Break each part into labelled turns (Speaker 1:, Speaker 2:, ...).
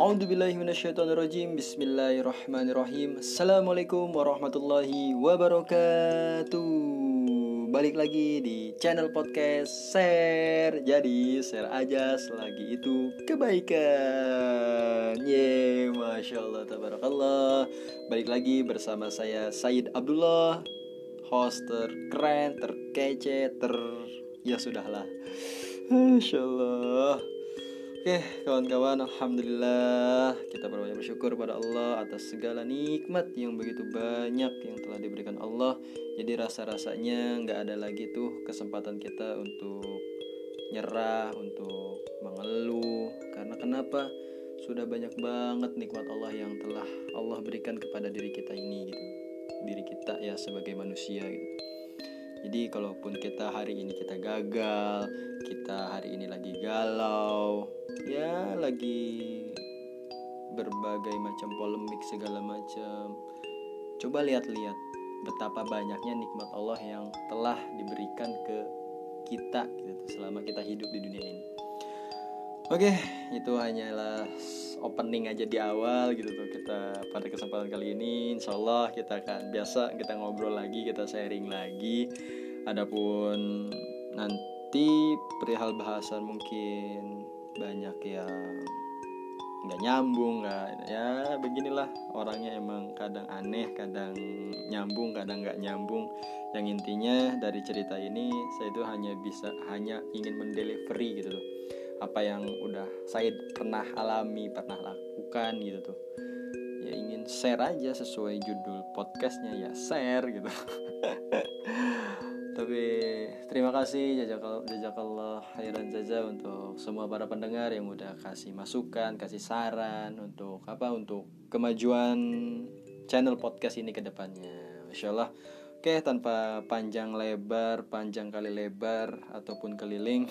Speaker 1: A'udzubillahiminasyaitonirrajim Bismillahirrahmanirrahim. Assalamualaikum warahmatullahi wabarakatuh. Balik lagi di channel podcast Share. Jadi share aja selagi itu kebaikan. Yeay Masya Allah Tabarakallah. Balik lagi bersama saya Said Abdullah. Host terkeren, terkece, ter... Ya sudahlah. Masya Allah Oke kawan-kawan Alhamdulillah Kita berbanyak bersyukur pada Allah Atas segala nikmat yang begitu banyak Yang telah diberikan Allah. Jadi rasa-rasanya nggak ada lagi tuh Kesempatan kita untuk Nyerah Untuk mengeluh. Karena kenapa? Sudah banyak banget nikmat Allah yang telah Allah berikan kepada diri kita ini gitu. Diri kita ya sebagai manusia gitu jadi kalaupun kita hari ini kita gagal, kita hari ini lagi galau, ya lagi berbagai macam polemik segala macam. Coba lihat-lihat betapa banyaknya nikmat Allah yang telah diberikan ke kita gitu selama kita hidup di dunia ini. Oke, itu hanyalah opening aja di awal gitu tuh kita pada kesempatan kali ini. Insya Allah kita akan biasa kita ngobrol lagi kita sharing lagi. Adapun nanti perihal bahasan mungkin banyak yang nggak nyambung nggak ya beginilah. Orangnya emang kadang aneh kadang nyambung kadang nggak nyambung. Yang intinya dari cerita ini saya itu hanya bisa hanya ingin mendelivery gitu loh apa yang udah saya pernah alami pernah lakukan gitu tuh. Ya ingin share aja sesuai judul podcastnya ya share gitu. Tapi terima kasih jazakallah jazakallah khairan jaza untuk semua para pendengar yang udah kasih masukan kasih saran untuk apa untuk kemajuan channel podcast ini ke depannya. Masya Allah Oke, tanpa panjang lebar, panjang kali lebar ataupun keliling.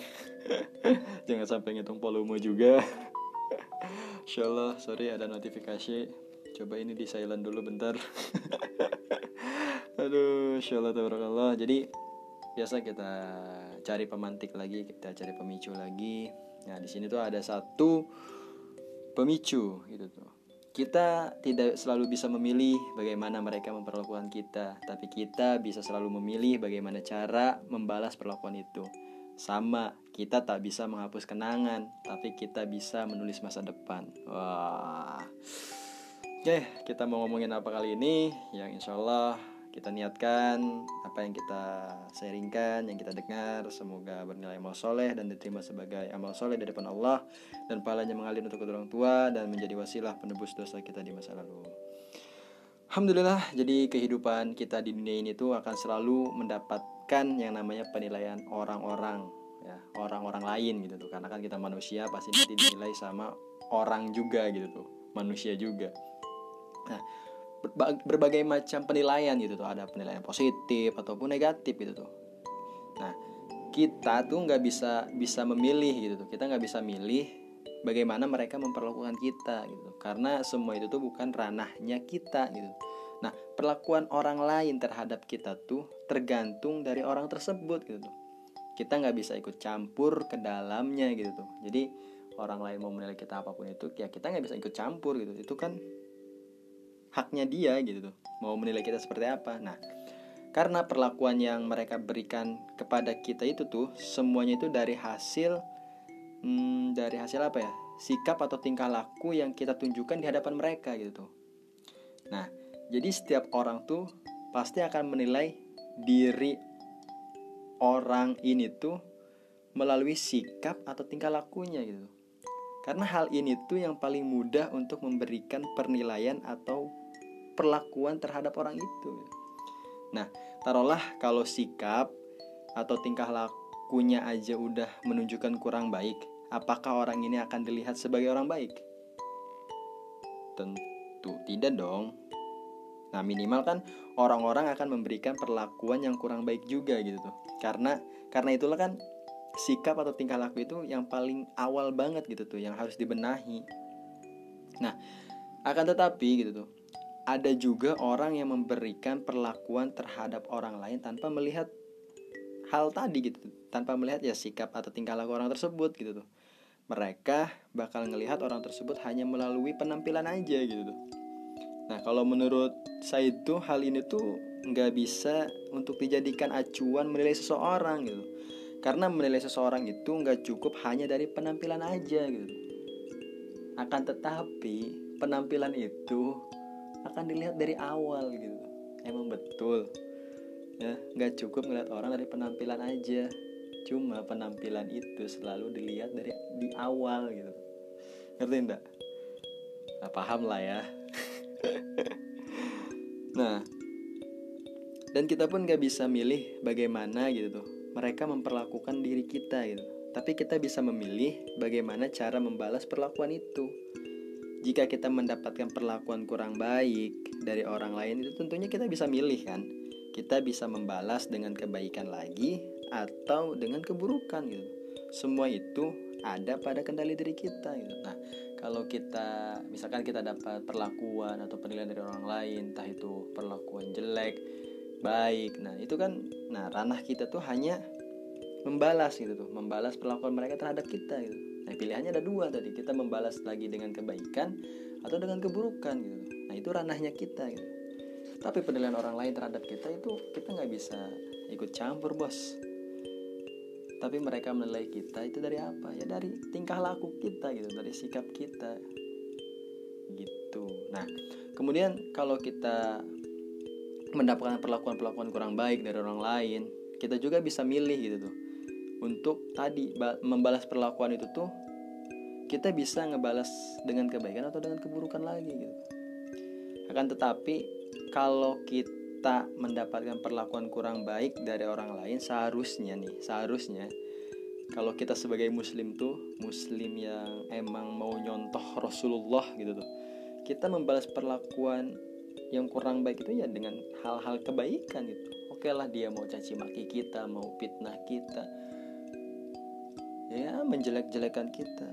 Speaker 1: Jangan sampai ngitung volume juga. Insya Allah, sorry ada notifikasi. Coba ini di silent dulu bentar. Aduh, Insya Allah tabarakallah. Jadi biasa kita cari pemantik lagi, kita cari pemicu lagi. Nah, di sini tuh ada satu pemicu gitu tuh kita tidak selalu bisa memilih bagaimana mereka memperlakukan kita, tapi kita bisa selalu memilih bagaimana cara membalas perlakuan itu. Sama, kita tak bisa menghapus kenangan, tapi kita bisa menulis masa depan. Wah. Oke, kita mau ngomongin apa kali ini? Yang insya Allah kita niatkan apa yang kita sharingkan, yang kita dengar semoga bernilai amal soleh dan diterima sebagai amal soleh dari depan Allah dan pahalanya mengalir untuk kedua orang tua dan menjadi wasilah penebus dosa kita di masa lalu. Alhamdulillah, jadi kehidupan kita di dunia ini tuh akan selalu mendapatkan yang namanya penilaian orang-orang ya, orang-orang lain gitu tuh. Karena kan kita manusia pasti nanti dinilai sama orang juga gitu tuh, manusia juga. Nah, berbagai macam penilaian gitu tuh. Ada penilaian positif ataupun negatif gitu tuh. Nah kita tuh nggak bisa bisa memilih gitu tuh. Kita nggak bisa milih bagaimana mereka memperlakukan kita gitu karena semua itu tuh bukan ranahnya kita gitu. Nah perlakuan orang lain terhadap kita tuh tergantung dari orang tersebut gitu tuh. Kita nggak bisa ikut campur ke dalamnya gitu tuh. Jadi orang lain mau menilai kita apa pun itu ya kita nggak bisa ikut campur gitu. Itu kan haknya dia gitu tuh mau menilai kita seperti apa. Nah karena perlakuan yang mereka berikan kepada kita itu tuh semuanya itu dari hasil hmm, dari hasil apa ya? Sikap atau tingkah laku yang kita tunjukkan di hadapan mereka gitu tuh. Nah jadi setiap orang tuh pasti akan menilai diri orang ini tuh melalui sikap atau tingkah lakunya gitu. Karena hal ini tuh yang paling mudah untuk memberikan penilaian atau perlakuan terhadap orang itu. Nah, taruhlah kalau sikap atau tingkah lakunya aja udah menunjukkan kurang baik, apakah orang ini akan dilihat sebagai orang baik? Tentu tidak dong. Nah, minimal kan orang-orang akan memberikan perlakuan yang kurang baik juga gitu tuh. Karena karena itulah kan sikap atau tingkah laku itu yang paling awal banget gitu tuh yang harus dibenahi. Nah, akan tetapi gitu tuh ada juga orang yang memberikan perlakuan terhadap orang lain tanpa melihat hal tadi gitu tanpa melihat ya sikap atau tingkah laku orang tersebut gitu tuh. Mereka bakal ngelihat orang tersebut hanya melalui penampilan aja gitu Nah kalau menurut saya itu hal ini tuh nggak bisa untuk dijadikan acuan menilai seseorang gitu. Karena menilai seseorang itu nggak cukup hanya dari penampilan aja gitu. Akan tetapi penampilan itu akan dilihat dari awal gitu. Emang betul. Ya nggak cukup ngeliat orang dari penampilan aja. Cuma penampilan itu selalu dilihat dari di awal gitu. Ngerti enggak nah, paham lah ya. Nah dan kita pun gak bisa milih bagaimana gitu tuh. Mereka memperlakukan diri kita gitu. Tapi kita bisa memilih bagaimana cara membalas perlakuan itu jika kita mendapatkan perlakuan kurang baik dari orang lain itu tentunya kita bisa milih kan? Kita bisa membalas dengan kebaikan lagi atau dengan keburukan gitu. Semua itu ada pada kendali diri kita gitu. Nah kalau kita misalkan kita dapat perlakuan atau penilaian dari orang lain entah itu perlakuan jelek baik nah itu kan nah ranah kita tuh hanya membalas gitu tuh. Membalas perlakuan mereka terhadap kita gitu nah pilihannya ada dua tadi kita membalas lagi dengan kebaikan atau dengan keburukan gitu. Nah itu ranahnya kita gitu. Tapi penilaian orang lain terhadap kita itu kita nggak bisa ikut campur bos. Tapi mereka menilai kita itu dari apa? Ya dari tingkah laku kita gitu dari sikap kita. Gitu. Nah kemudian kalau kita mendapatkan perlakuan-perlakuan kurang baik dari orang lain kita juga bisa milih gitu tuh untuk tadi membalas perlakuan itu tuh kita bisa ngebalas dengan kebaikan atau dengan keburukan lagi gitu. Akan tetapi kalau kita mendapatkan perlakuan kurang baik dari orang lain seharusnya nih seharusnya kalau kita sebagai muslim tuh muslim yang emang mau nyontoh Rasulullah gitu tuh kita membalas perlakuan yang kurang baik itu ya dengan hal-hal kebaikan gitu. Oke lah dia mau caci maki kita mau fitnah kita ya menjelek-jelekan kita.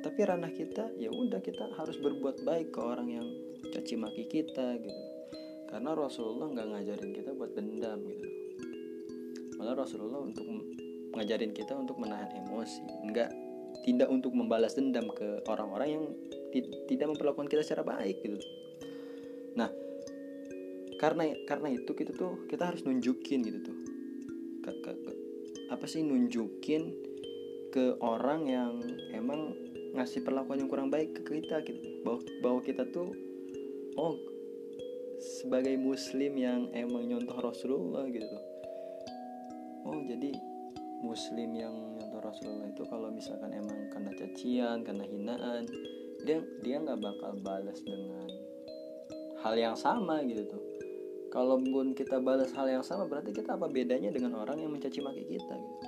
Speaker 1: Tapi ranah kita ya udah kita harus berbuat baik ke orang yang caci maki kita gitu. Karena Rasulullah nggak ngajarin kita buat dendam gitu. Malah Rasulullah untuk ngajarin kita untuk menahan emosi. Nggak tidak untuk membalas dendam ke orang-orang yang tidak memperlakukan kita secara baik gitu. Nah karena karena itu kita tuh kita harus nunjukin gitu tuh. Apa sih nunjukin ke orang yang emang ngasih perlakuan yang kurang baik ke kita gitu. Bahwa bahwa kita tuh oh sebagai muslim yang emang nyontoh Rasulullah gitu. Oh jadi muslim yang nyontoh Rasulullah itu kalau misalkan emang kena cacian kena hinaan dia dia nggak bakal balas dengan hal yang sama gitu tuh. Kalaupun kita balas hal yang sama berarti kita apa bedanya dengan orang yang mencaci maki kita gitu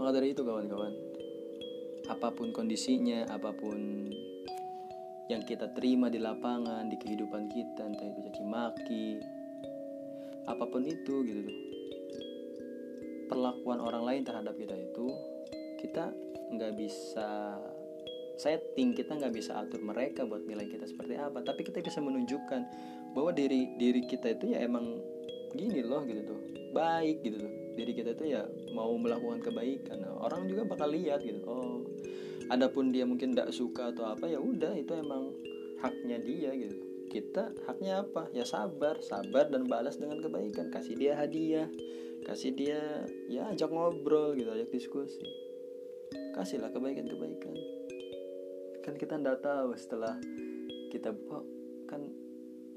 Speaker 1: maka dari itu kawan-kawan apa pun kondisinya apa pun yang kita terima di lapangan di kehidupan kita entah itu caci maki apa pun itu gitu tuh perlakuan orang lain terhadap kita itu kita nggak bisa setting kita nggak bisa atur mereka buat nilai kita seperti apa. Tapi kita bisa menunjukkan bahwa diri diri kita itu ya emang gini loh gitu tuh baik gitu tuh diri kita itu ya mau melakukan kebaikan. Nah, orang juga bakal lihat gitu oh adapun dia mungkin tidak suka atau apa ya udah itu emang haknya dia gitu. Kita haknya apa? Ya sabar sabar dan balas dengan kebaikan. Kasih dia hadiah kasih dia ya ajak ngobrol gitu ajak diskusi. Kasihlah kebaikan-kebaikan. Kan kita ndak tahu setelah kita kok kan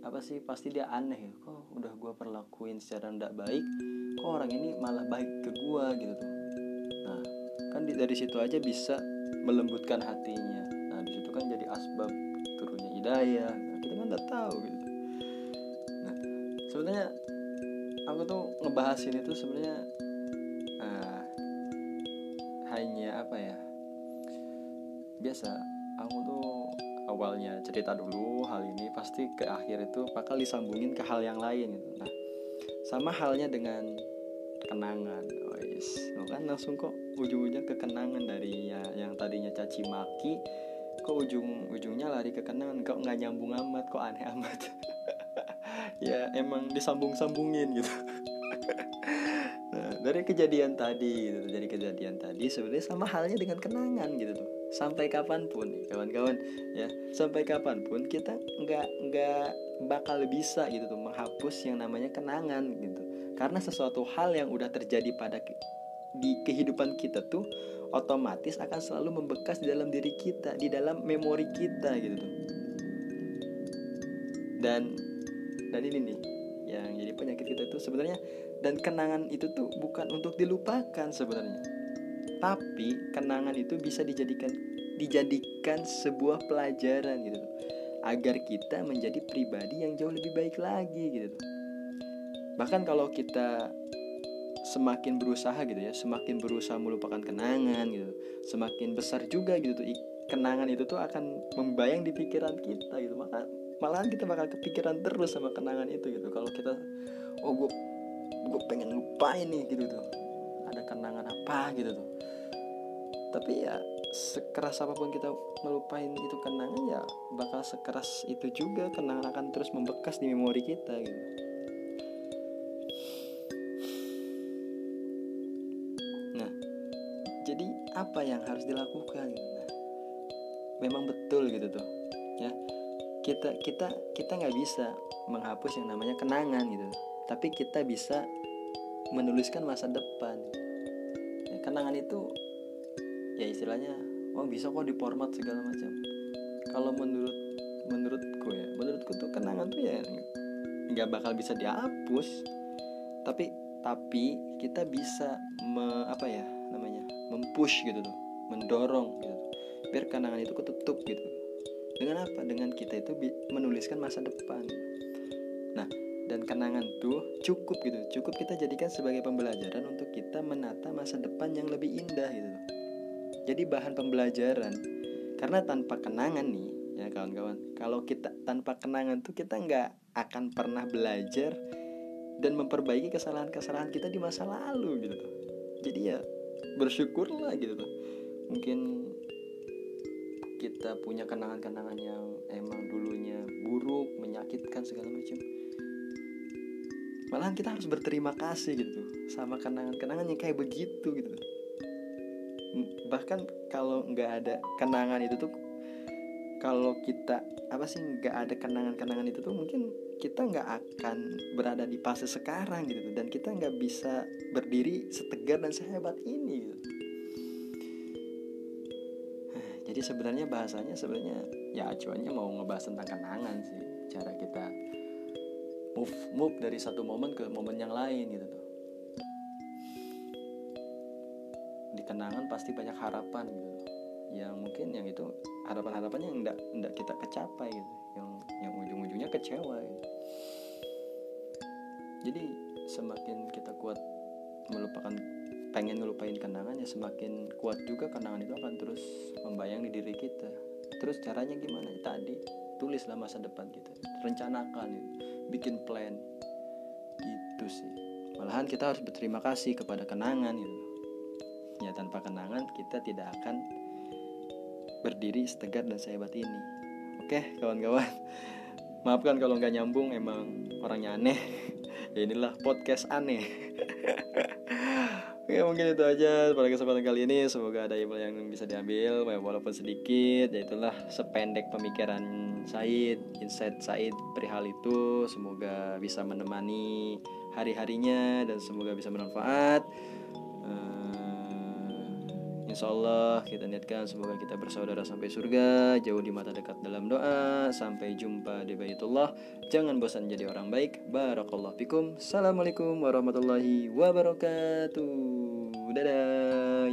Speaker 1: apa sih pasti dia aneh ya. Kok udah gue perlakuin secara ndak baik kok orang ini malah baik ke gue gitu tuh. Nah kan dari situ aja bisa melembutkan hatinya. Nah di situ kan jadi asbab turunnya hidayah. Nah, kita kan udah tahu gitu. Nah sebenarnya aku tuh ngebahas ini tuh sebenarnya uh, hanya apa ya biasa. Aku tuh awalnya cerita dulu hal ini pasti ke akhir itu bakal disambungin ke hal yang lain gitu. Nah sama halnya dengan kenangan guys lo kan langsung kok ujung-ujungnya kekenangan dari ya, yang tadinya caci maki kok ujung ujungnya lari ke kenangan kok nggak nyambung amat kok aneh amat. Ya emang disambung sambungin gitu. Nah dari kejadian tadi gitu dari kejadian tadi sebenarnya sama halnya dengan kenangan gitu tuh. Sampai kapan pun kawan-kawan ya. Sampai kapan pun kita nggak nggak bakal bisa gitu tuh menghapus yang namanya kenangan gitu karena sesuatu hal yang udah terjadi pada di kehidupan kita tuh otomatis akan selalu membekas di dalam diri kita di dalam memori kita gitu tuh. Dan dan ini nih yang jadi penyakit kita itu sebenarnya dan kenangan itu tuh bukan untuk dilupakan sebenarnya. Tapi kenangan itu bisa dijadikan dijadikan sebuah pelajaran gitu agar kita menjadi pribadi yang jauh lebih baik lagi gitu bahkan kalau kita semakin berusaha gitu ya semakin berusaha melupakan kenangan gitu semakin besar juga gitu tuh kenangan itu tuh akan membayang di pikiran kita gitu. Maka malahan kita bakal kepikiran terus sama kenangan itu gitu. Kalau kita oh gue gue pengen lupain nih gitu tuh. Ada kenangan apa gitu tuh. Tapi ya sekeras apa pun kita melupain itu kenangan ya bakal sekeras itu juga kenangan akan terus membekas di memori kita gitu jadi apa yang harus dilakukan? Nah, memang betul gitu tuh ya. Kita kita kita nggak bisa menghapus yang namanya kenangan gitu. Tapi kita bisa menuliskan masa depan. Ya, kenangan itu ya istilahnya oh bisa kok diformat segala macam. Kalau menurut menurutku ya menurutku tuh kenangan tuh ya nggak bakal bisa dihapus. Tapi tapi kita bisa me, apa ya namanya mempush gitu tuh mendorong gitu. Biar kenangan itu ketutup gitu. Dengan apa? Dengan kita itu menuliskan masa depan. Nah dan kenangan tuh cukup gitu. Cukup kita jadikan sebagai pembelajaran untuk kita menata masa depan yang lebih indah gitu. Jadi bahan pembelajaran karena tanpa kenangan nih ya kawan-kawan kalau kita tanpa kenangan tuh kita nggak akan pernah belajar dan memperbaiki kesalahan-kesalahan kita di masa lalu gitu. Tuh jadi ya bersyukurlah gitu tuh mungkin kita punya kenangan-kenangan yang emang dulunya buruk, menyakitkan segala macam. Malahan kita harus berterima kasih gitu sama kenangan-kenangan yang kayak begitu gitu. Bahkan kalau nggak ada kenangan itu tuh kalau kita apa sih nggak ada kenangan-kenangan itu tuh mungkin kita nggak akan berada di fase sekarang gitu dan kita nggak bisa berdiri setegar dan sehebat ini gitu. Jadi sebenarnya bahasanya sebenarnya ya acuannya mau ngebahas tentang kenangan sih cara kita move move dari satu momen ke momen yang lain gitu tuh. Di kenangan pasti banyak harapan gitu. Yang mungkin yang itu harapan-harapannya yang enggak enggak kita kecapai gitu yang ujung-ujungnya kecewa. Gitu jadi semakin kita kuat melupakan pengen ngelupain kenangan ya semakin kuat juga kenangan itu akan terus membayang di diri kita. Terus caranya gimana? Tadi tulislah masa depan kita. Rencanakan bikin plan. Gitu sih. Malahan kita harus berterima kasih kepada kenangan gitu ya tanpa kenangan kita tidak akan berdiri setegar dan sehebat ini. Oke kawan-kawan maafkan kalau nggak nyambung emang orangnya aneh. Ya inilah podcast aneh. Oke mungkin itu aja pada kesempatan kali ini. Semoga ada ilmu yang bisa diambil Walaupun sedikit. Ya itulah sependek pemikiran Said Insight Said perihal itu. Semoga bisa menemani hari-harinya Dan semoga bisa bermanfaat Insya Allah kita niatkan semoga kita bersaudara sampai surga Jauh di mata dekat dalam doa. Sampai jumpa di Baitullah. Jangan bosan jadi orang baik. Barakallah fikum. Assalamualaikum warahmatullahi wabarakatuh. Dadah